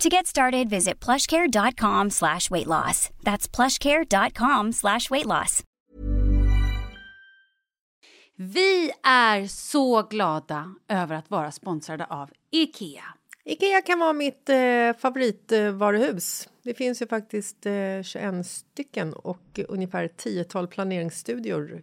To get started, visit plushcare.com slash weight loss. That's plushcare.com slash weight loss. Vi är så glada över att vara sponsrade av IKEA. Ikea kan vara mitt eh, favoritvaruhus. det finns ju faktiskt eh, 21 stycken och ungefär 10-tal planeringsstudior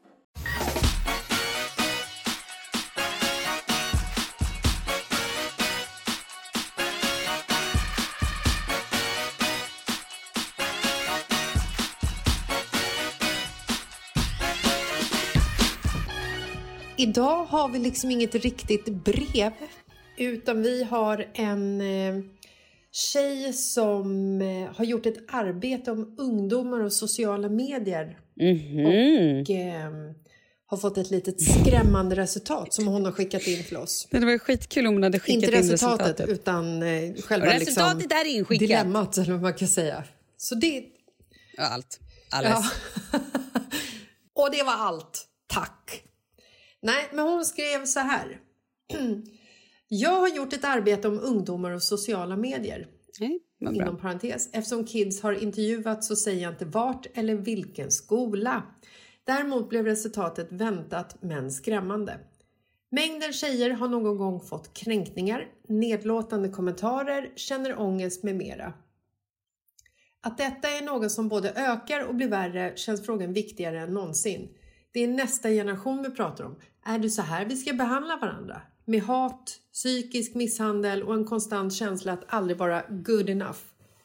Idag har vi liksom inget riktigt brev utan vi har en eh, tjej som eh, har gjort ett arbete om ungdomar och sociala medier och eh, har fått ett litet skrämmande resultat som hon har skickat in till oss. Det var skitkul om hon hade skickat Inte in resultatet, resultatet. utan eh, själva Och resultatet liksom, är inskickat. dilemmat eller vad man kan säga. Så det, Ja, allt. Alles. Ja. och det var allt. Tack. Nej, men hon skrev så här. Jag har gjort ett arbete om ungdomar och sociala medier. Nej. Inom parentes. Eftersom kids har intervjuats så säger jag inte vart eller vilken skola. Däremot blev resultatet väntat men skrämmande. Mängden tjejer har någon gång fått kränkningar, nedlåtande kommentarer, känner ångest med mera. Att detta är något som både ökar och blir värre känns frågan viktigare än någonsin. Det är nästa generation vi pratar om. Är det så här vi ska behandla varandra? Med hat, psykisk misshandel och en konstant känsla att aldrig vara good enough.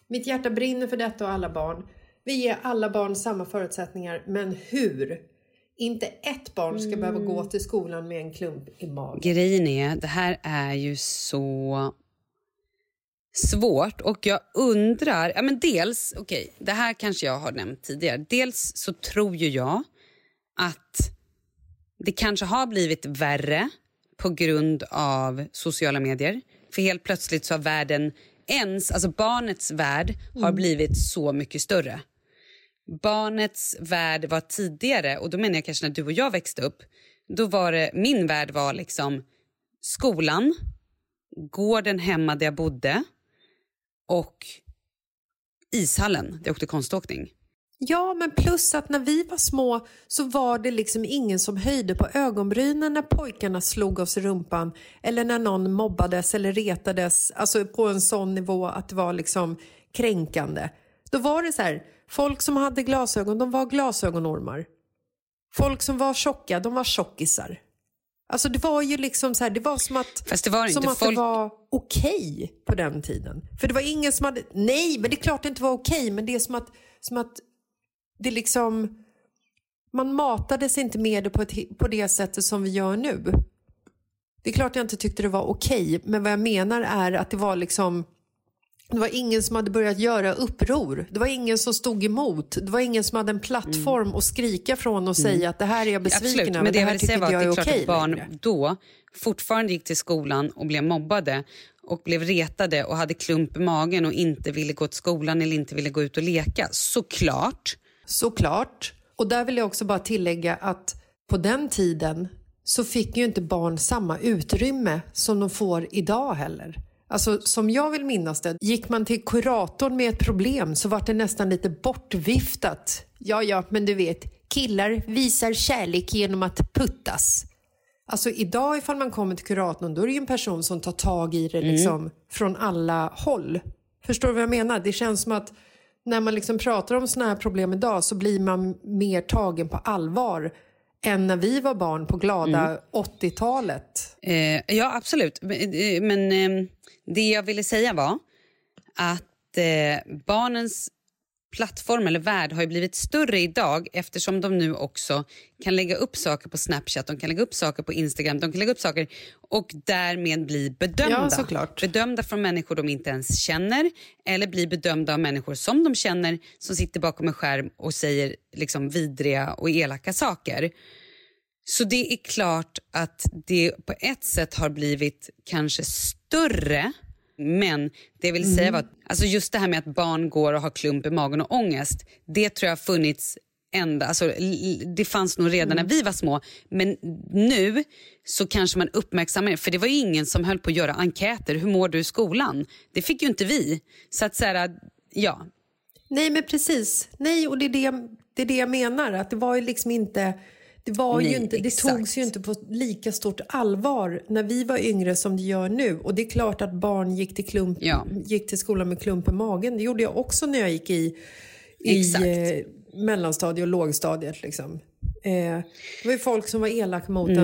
Mitt hjärta brinner för detta och alla barn. Vi ger alla barn samma förutsättningar, men hur? Inte ett barn ska behöva gå till skolan med en klump i magen. Grejen är, det här är ju så svårt och jag undrar... Ja, men dels, okej, det här kanske jag har nämnt tidigare. Dels så tror ju jag att det kanske har blivit värre på grund av sociala medier. För helt plötsligt så har världen ens, alltså barnets värld har Mm. blivit så mycket större. Barnets värld var tidigare, och då menar jag kanske när du och jag växte upp, då var det, min värld var liksom skolan, gården hemma där jag bodde och ishallen där jag åkte konståkning. Ja, men plus att när vi var små så var det liksom ingen som höjde på ögonbrynen när pojkarna slog oss i rumpan eller när någon mobbades eller retades, alltså på en sån nivå att det var liksom kränkande. Då var det så här, folk som hade glasögon, de var glasögonormar. Folk som var tjocka, de var tjockisar. Alltså det var ju liksom så här, det var som att, Fast det var som att Folk- det var okej på den tiden. För det var ingen som hade, nej men det är klart det inte var okej men det är som att, som att det liksom, man matades inte med det på, ett, på det sättet som vi gör nu. Det är klart jag inte tyckte det var okej men vad jag menar är att det var liksom det var ingen som hade börjat göra uppror. Det var ingen som stod emot. Det var ingen som hade en plattform att skrika från och säga att det här är jag besviken Absolut, över. men det det jag här vill tycker säga var jag att det är klart att barn längre. då fortfarande gick till skolan och blev mobbade och blev retade och hade klump i magen och inte ville gå till skolan eller inte ville gå ut och leka. Såklart. Såklart. Och där vill jag också bara tillägga att på den tiden så fick ju inte barn samma utrymme som de får idag heller. Alltså som jag vill minnas det, gick man till kuratorn med ett problem så var det nästan lite bortviftat. Ja, ja, men du vet, killar visar kärlek genom att puttas. Alltså idag ifall man kommer till kuratorn då är det ju en person som tar tag i det liksom från alla håll. Förstår du vad jag menar? Det känns som att när man liksom pratar om såna här problem idag så blir man mer tagen på allvar än när vi var barn på glada 80-talet. Eh, ja, absolut. Men, eh, men eh, det jag ville säga var att eh, barnens plattform eller värld har ju blivit större idag eftersom de nu också kan lägga upp saker på Snapchat, de kan lägga upp saker på Instagram, de kan lägga upp saker och därmed bli bedömda. Ja, såklart. Bedömda från människor de inte ens känner eller bli bedömda av människor som de känner som sitter bakom en skärm och säger liksom vidriga och elaka saker. Så det är klart att det på ett sätt har blivit kanske större men det vill säga var att alltså just det här med att barn går och har klump i magen och ångest, det tror jag har funnits ända, alltså, det fanns nog redan när vi var små. Men nu så kanske man uppmärksammar det, för det var ju ingen som höll på att göra enkäter. Hur mår du i skolan? Det fick ju inte vi. Så att så här, ja, Nej men precis, nej och det är det, det är det jag menar att det var ju liksom inte det, var ju Nej, inte, det exakt. togs ju inte på lika stort allvar när vi var yngre som det gör nu. Och det är klart att barn gick till, klump, Ja. gick till skolan med klump i magen. Det gjorde jag också när jag gick i, i eh, mellanstadiet och lågstadiet. Liksom. Eh, det var ju folk som var elaka mot en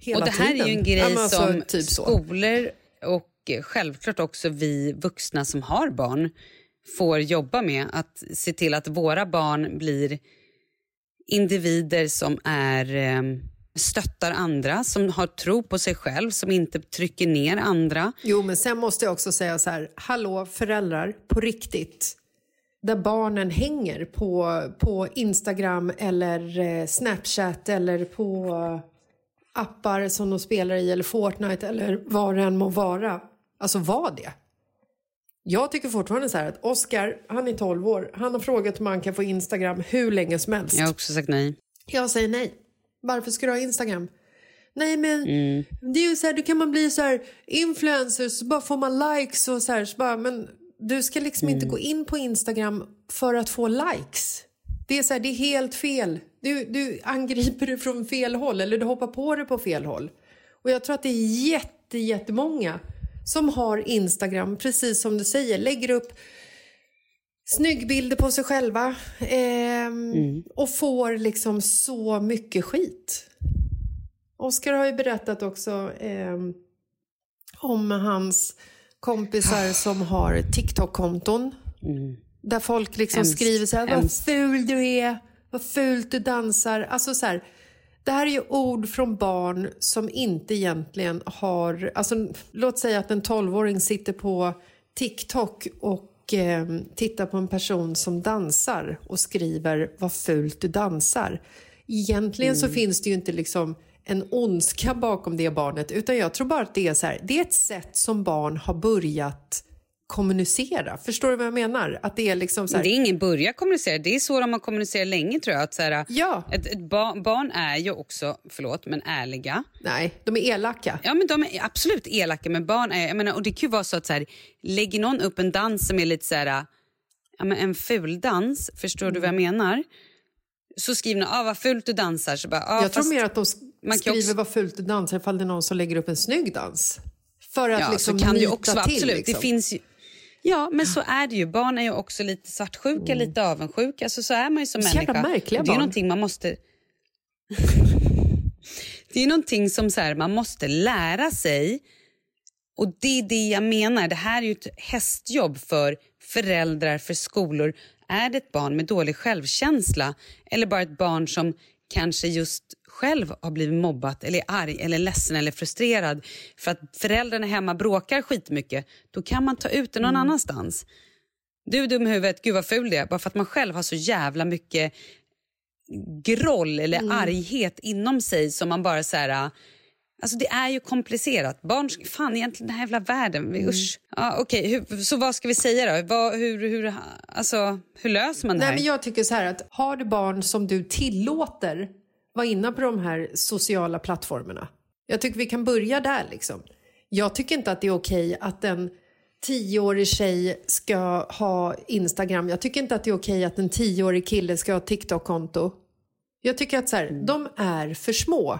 hela Mm. och det här tiden. är ju en grej Ja, alltså, som typ så. skolor och eh, självklart också vi vuxna som har barn får jobba med. Att se till att våra barn blir individer som är eh, stöttar andra, som har tro på sig själv, som inte trycker ner andra. Jo, men sen måste jag också säga så här, hallå föräldrar, på riktigt. Där barnen hänger på, på Instagram eller eh, Snapchat eller på appar som de spelar i eller Fortnite eller vad det än må vara. Alltså var det. Jag tycker fortfarande så här att Oscar, han är 12 år, han har frågat om han kan få Instagram hur länge som helst. Jag har också sagt nej. Jag säger nej. Varför ska du ha Instagram? Nej men det är ju så här, då kan man bli så här influencer så bara får man likes och så här. Så bara, men du ska liksom inte gå in på Instagram för att få likes. Det är så här, det är helt fel. Du, du angriper det från fel håll eller du hoppar på det på fel håll. Och jag tror att det är jätte, jättemånga som har Instagram, precis som du säger, lägger upp snyggbilder på sig själva ehm, och får liksom så mycket skit. Oskar har ju berättat också ehm, om hans kompisar som har TikTok-konton. Där folk liksom Hemskt, skriver så här, vad ful du är, vad fult du dansar. Alltså så här, det här är ju ord från barn som inte egentligen har... Alltså, låt säga att en 12-åring sitter på TikTok och eh, tittar på en person som dansar och skriver vad fult du dansar. Egentligen så finns det ju inte liksom en ondska bakom det barnet utan jag tror bara att det är så här, det är ett sätt som barn har börjat kommunicera. Förstår du vad jag menar? Att det är liksom så här... Det är ingen börja kommunicera, det är så de har kommunicerat länge tror jag. Att så här, ja. ett, ett ba barn är ju också, förlåt, men ärliga. Nej, de är elaka. Ja, men de är absolut elaka, men barn är, jag menar, och det kan ju vara så att så här, lägger någon upp en dans som är lite så här, ja, men en ful dans, förstår mm. du vad jag Mm. menar? Så skriver någon, ah, vad fult du dansar. Så bara, ah, jag tror mer att de man skriver också... vad fult du dansar ifall det är någon som lägger upp en snygg dans. För att ja, liksom så kan det också vara, till. absolut. Liksom. Det finns ju... Ja, men så är det ju. Barn är ju också lite svartsjuka, Mm. lite avundsjuka. Alltså, så är man ju som Så människa. jävla märkliga det är barn. någonting man måste... det är någonting som så här, man måste lära sig. Och det är det jag menar. Det här är ju ett hästjobb för föräldrar, för skolor. Är det ett barn med dålig självkänsla eller bara ett barn som kanske just själv har blivit mobbat eller är arg eller ledsen eller frustrerad för att föräldrarna hemma bråkar skitmycket, då kan man ta ut det någon annanstans. Du är dum i huvudet, gud vad ful det är, bara för att man själv har så jävla mycket groll eller arghet inom sig som man bara så här... Alltså det är ju komplicerat. Barn, fan egentligen den här jävla världen, vi, usch. Ja, Okej, hur- så vad ska vi säga då? Vad, hur, hur, alltså, hur löser man det här? Nej, men jag tycker så här att har du barn som du tillåter vara inne på de här sociala plattformarna. Jag tycker vi kan börja där liksom. Jag tycker inte att det är okej att en tioårig tjej ska ha Instagram. Jag tycker inte att det är okej att en tioårig kille ska ha TikTok-konto. Jag tycker att så här, de är för små.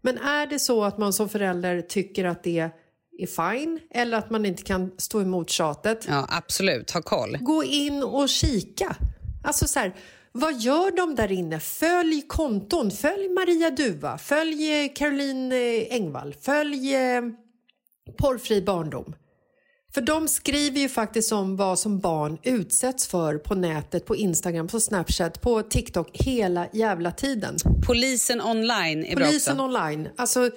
Men är det så att man som förälder tycker att det är fine eller att man inte kan stå emot tjatet Ja, absolut. Ha koll. gå in och kika. Alltså så här, vad gör de där inne? Följ konton. Följ Maria Duva. Följ eh, Caroline eh, Engvall. Följ eh, Porrfri barndom. För de skriver ju faktiskt om vad som barn utsätts för på nätet, på Instagram, på Snapchat, på TikTok hela jävla tiden. Polisen online är Polisen bra också. online. Alltså,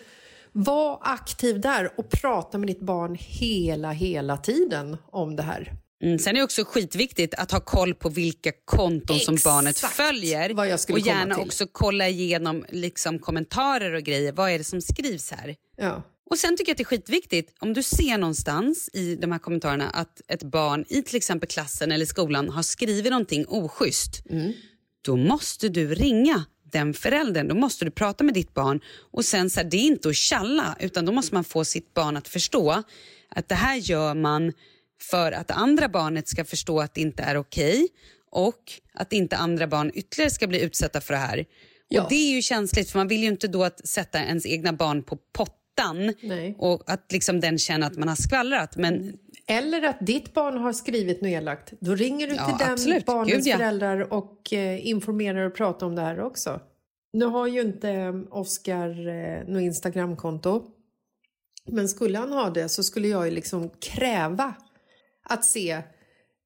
var aktiv där och prata med ditt barn hela, hela tiden om det här. Mm, sen är det också skitviktigt att ha koll på vilka konton som Exakt barnet följer. och gärna också kolla igenom liksom, kommentarer och grejer. Vad är det som skrivs här? Ja. Och sen tycker jag att det är skitviktigt om du ser någonstans i de här kommentarerna att ett barn i till exempel klassen eller skolan har skrivit någonting oschysst. Då måste du ringa den föräldern. Då måste du prata med ditt barn. Och sen så här, Det är inte att tjalla utan då måste man få sitt barn att förstå att det här gör man för att andra barnet ska förstå att det inte är okej och att inte andra barn ytterligare ska bli utsatta för det här. Ja. Och Det är ju känsligt för man vill ju inte då att sätta ens egna barn på pottan Nej. och att liksom den känner att man har skvallrat. Men Eller att ditt barn har skrivit något elakt. Då ringer du Ja, till den absolut. barnens Gud, ja. föräldrar och eh, informerar och pratar om det här också. Nu har ju inte eh, Oscar eh, något Instagramkonto. Men skulle han ha det så skulle jag ju liksom kräva att se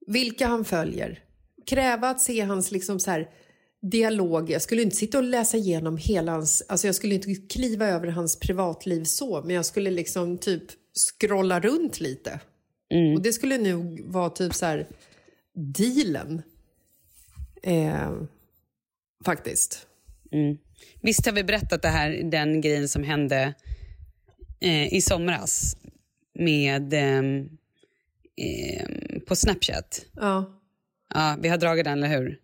vilka han följer. Kräva att se hans liksom så här dialog. Jag skulle inte sitta och läsa igenom hela hans... Alltså jag skulle inte kliva över hans privatliv så, men jag skulle liksom typ scrolla runt lite. Och det skulle nog vara typ så här dealen. Eh, faktiskt. visst har vi berättat det här, den grejen som hände eh, i somras med ehm, ehm, på Snapchat. Ja. Ja, vi har dragit den, eller hur?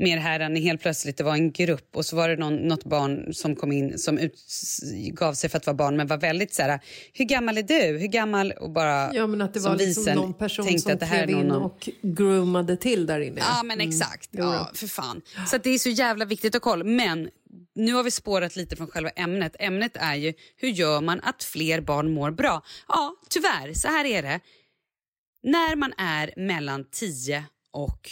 Mer här än helt plötsligt, det var en grupp och så var det någon, något barn som kom in som ut, gav sig för att vara barn men var väldigt så här, hur gammal är du? Hur gammal? Och bara ja, men att det som var liksom visen någon person tänkte som att det här är klev in någon- och groomade till där inne. Ja, men exakt. Jo då. Ja, för fan. Så det är så jävla viktigt att kolla. Men nu har vi spårat lite från själva ämnet. Ämnet är ju hur gör man att fler barn mår bra? Ja, tyvärr, så här är det. När man är mellan 10 och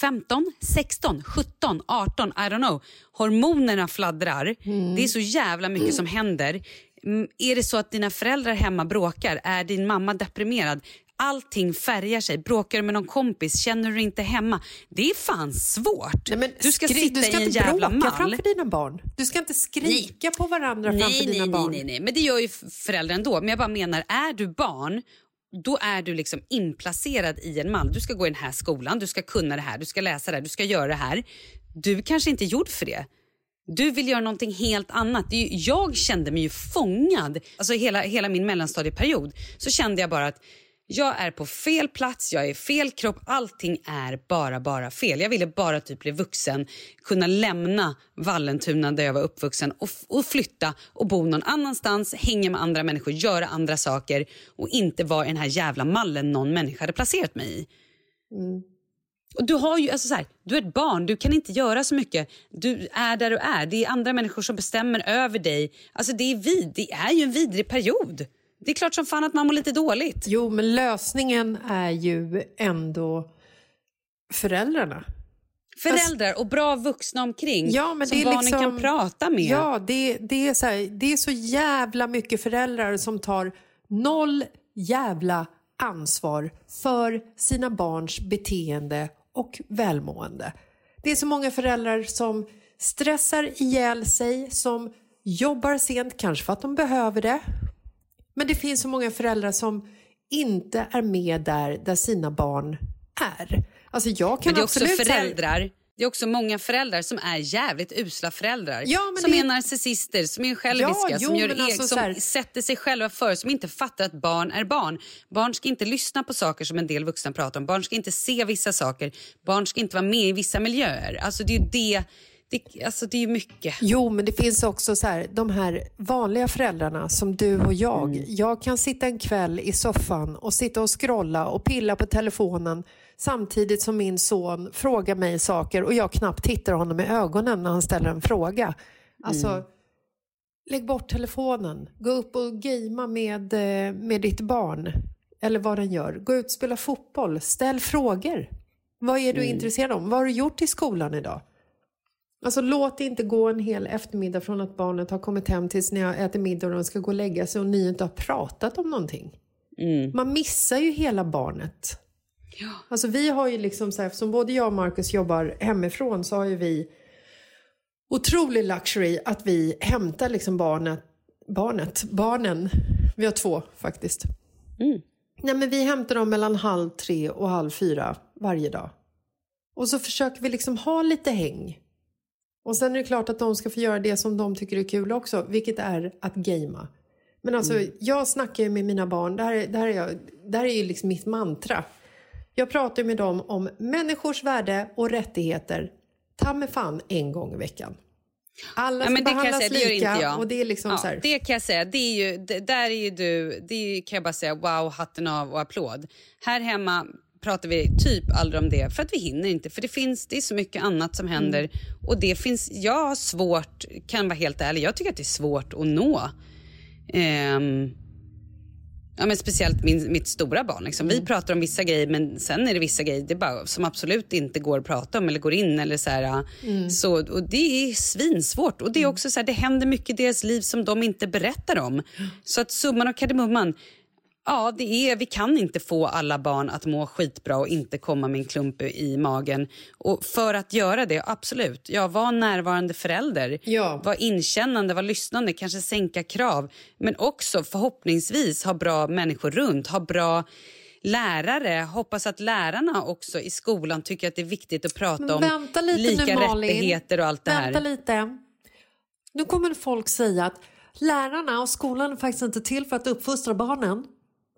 15, 16, 17, 18, I don't know. Hormonerna fladdrar. Det är så jävla mycket som händer. Mm, Är det så att dina föräldrar hemma bråkar? Är din mamma deprimerad? Allting färgar sig. Bråkar du med någon kompis? Känner du dig inte hemma? Det är fan svårt. Nej, du ska sitta du ska i en inte jävla bråka mall. framför dina barn. Du ska inte skrika på varandra framför Nej, dina nej, barn. nej, nej, nej, men det gör ju föräldrar ändå. Men jag bara menar, är du barn då är du liksom inplacerad i en mall. Du ska gå i den här skolan, du ska kunna det här, du ska läsa det här, du ska göra det här. Du kanske inte är gjord för det. Du vill göra någonting helt annat. Det är ju, jag kände mig ju fångad. Alltså hela, hela min mellanstadieperiod så kände jag bara att jag är på fel plats, jag är fel kropp, allting är bara, bara fel. Jag ville bara typ bli vuxen, kunna lämna Vallentuna där jag var uppvuxen och, och flytta och bo någon annanstans, hänga med andra människor, göra andra saker och inte vara i den här jävla mallen någon människa hade placerat mig i. Och du, har ju, alltså så här, du är ett barn, du kan inte göra så mycket. Du är där du är. Det är andra människor som bestämmer över dig. Alltså det, är vid, det är ju en vidrig period. Det är klart som fan att man mår lite dåligt. Jo, men lösningen är ju ändå föräldrarna. Föräldrar och bra vuxna omkring Ja, men som det är barnen liksom, kan prata med. Ja, det, det, är så här, det är så jävla mycket föräldrar som tar noll jävla ansvar för sina barns beteende och välmående. Det är så många föräldrar som stressar ihjäl sig, som jobbar sent, kanske för att de behöver det. Men det finns så många föräldrar som inte är med där, där sina barn är. Alltså jag kan Men det är också föräldrar. Det är också många föräldrar som är jävligt usla föräldrar. Ja, men som det- är narcissister, som är själviska, Ja, jo, som, gör eg- alltså som här- sätter sig själva för, som inte fattar att barn är barn. Barn ska inte lyssna på saker som en del vuxna pratar om. Barn ska inte se vissa saker. Barn ska inte vara med i vissa miljöer. Alltså det är ju det. Det alltså det är mycket. Jo, men det finns också så här, de här vanliga föräldrarna som du och jag. Mm. Jag kan sitta en kväll i soffan och sitta och scrolla och pilla på telefonen samtidigt som min son frågar mig saker och jag knappt tittar honom i ögonen när han ställer en fråga. Alltså, Mm. lägg bort telefonen. Gå upp och gamea med, eh, med ditt barn. Eller vad den gör. Gå ut och spela fotboll. Ställ frågor. Vad är du Mm. intresserad av? Vad har du gjort i skolan idag? Alltså låt det inte gå en hel eftermiddag från att barnet har kommit hem tills ni har ätit middag och de ska gå och lägga sig och ni inte har pratat om någonting. Man missar ju hela barnet. Alltså vi har ju liksom så här, eftersom både jag och Marcus jobbar hemifrån så har ju vi otrolig luxury att vi hämtar liksom barnet, barnet, barnen, vi har två faktiskt. Nej men vi hämtar dem mellan halv tre och halv fyra varje dag. Och så försöker vi liksom ha lite häng. Och sen är det klart att de ska få göra det som de tycker är kul också, vilket är att gamea. Men alltså, jag snackar ju med mina barn, det här, är- det här, är, jag, det här är ju liksom mitt mantra. Jag pratar med dem om människors värde och rättigheter, ta med fan en gång i veckan. Alla Ja, ska jag behandlas säga, det gör lika inte jag. och det är liksom ja, så här. Det kan jag säga. Det är ju, det, där är ju du, det är, ju- kan jag bara säga wow, hatten av och applåd. Här hemma pratar vi typ aldrig om det för att vi hinner inte. För det finns, det är så mycket annat som händer Mm. och det finns, jag har svårt, kan vara helt ärlig, jag tycker att det är svårt att nå. Ehm, Ja, men speciellt min, mitt stora barn. Liksom. Mm. Vi pratar om vissa grejer men sen är det vissa grejer det bara, som absolut inte går att prata om eller går in. Eller så här, Mm. så, och det är svinsvårt. Och det är också så här, det händer mycket i deras liv som de inte berättar om. Så att summan och kardemumman, ja det är, vi kan inte få alla barn att må skitbra och inte komma med en klump i magen. Och för att göra det, absolut, ja, var närvarande förälder. Ja. Var inkännande, var lyssnande, kanske sänka krav. Men också förhoppningsvis ha bra människor runt, ha bra lärare. Hoppas att lärarna också i skolan tycker att det är viktigt att prata om lika nu, rättigheter och allt det här. Vänta lite. Nu kommer folk säga att lärarna och skolan är faktiskt inte till för att uppfostra barnen.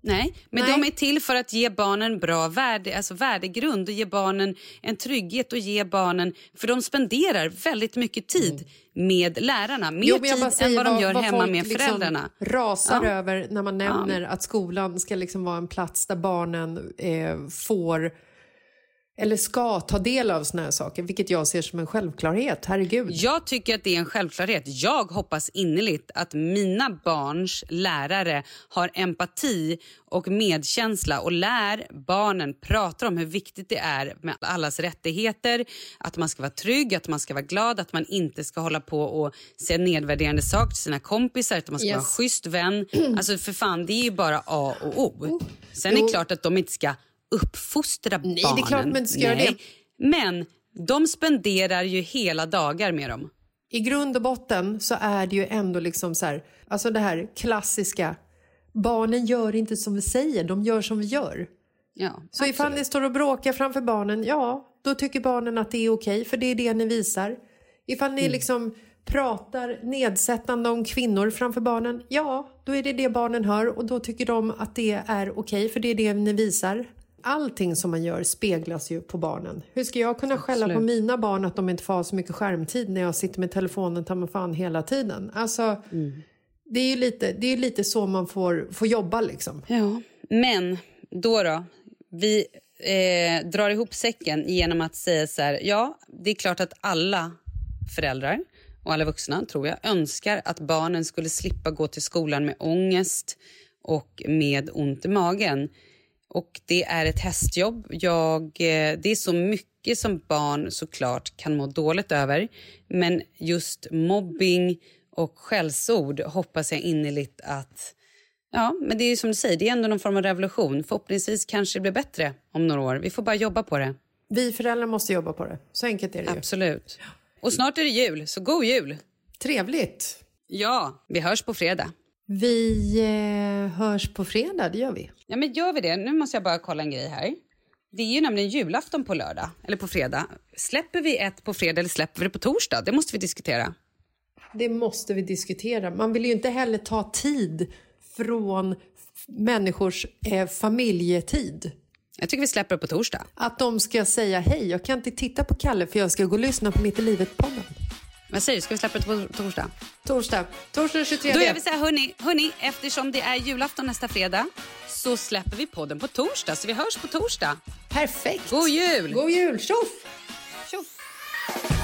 Nej, men Nej. de är till för att ge barnen bra värde, alltså värdegrund och ge barnen en trygghet och ge barnen... För de spenderar väldigt mycket tid med lärarna. Mer Mm. Jo, tid än vad de gör vad hemma med liksom föräldrarna. rasar Ja. över när man nämner att skolan ska liksom vara en plats där barnen eh, får eller ska ta del av såna här saker, vilket jag ser som en självklarhet. Herregud. Jag tycker att det är en självklarhet. Jag hoppas innerligt att mina barns lärare har empati och medkänsla och lär barnen prata om hur viktigt det är med allas rättigheter, att man ska vara trygg, att man ska vara glad, att man inte ska hålla på och säga nedvärderande saker till sina kompisar, att man ska Yes. vara en schysst vän. Alltså för fan, det är ju bara A och O. Sen är det klart att de inte ska uppfostra det är barnen. klart man inte ska göra det. Men de spenderar ju hela dagar med dem. I grund och botten så är det ju ändå liksom så här, alltså det här klassiska, barnen gör inte som vi säger, de gör som vi gör. Ja, Så ifall ni står och bråkar framför barnen, ja, då tycker barnen att det är okej, för det är det ni visar. Ifall ni liksom pratar nedsättande om kvinnor framför barnen, ja, då är det det barnen hör och då tycker de att det är okej för det är det ni visar. Allting som man gör speglas ju på barnen. Hur ska jag kunna skälla Absolut. på mina barn att de inte får ha så mycket skärmtid när jag sitter med telefonen ta mig fan hela tiden? Alltså, det är ju lite, det är lite så man får, får jobba liksom. Ja. Men då då? Vi eh, drar ihop säcken genom att säga så här. Ja, det är klart att alla föräldrar och alla vuxna tror jag önskar att barnen skulle slippa gå till skolan med ångest och med ont i magen. Och det är ett hästjobb. Jag, eh, det är så mycket som barn såklart kan må dåligt över. Men just mobbing och skällsord hoppas jag innerligt att Ja, men det är som du säger, det är ändå någon form av revolution. Förhoppningsvis kanske det blir bättre om några år. Vi får bara jobba på det. Vi föräldrar måste jobba på det. Så enkelt är det ju. Absolut. Och snart är det jul, så god jul! Trevligt. Ja, vi hörs på fredag. Vi eh, hörs på fredag, det gör vi. Ja, men gör vi det? Nu måste jag bara kolla en grej här. Det är ju nämligen julafton på lördag, eller på fredag. Släpper vi ett på fredag eller släpper vi det på torsdag? Det måste vi diskutera. Det måste vi diskutera. Man vill ju inte heller ta tid från människors eh, familjetid. Jag tycker vi släpper det på torsdag. Att de ska säga hej, jag kan inte titta på Kalle för jag ska gå och lyssna på Mitt i livet-podden. Vad säger du, ska vi släppa det på torsdag? Torsdag, torsdag den 23. Då gör vi så här, hörni, hörni, eftersom det är julafton nästa fredag så släpper vi podden på torsdag, så vi hörs på torsdag. Perfekt. God jul! God jul, tjoff! Tjoff!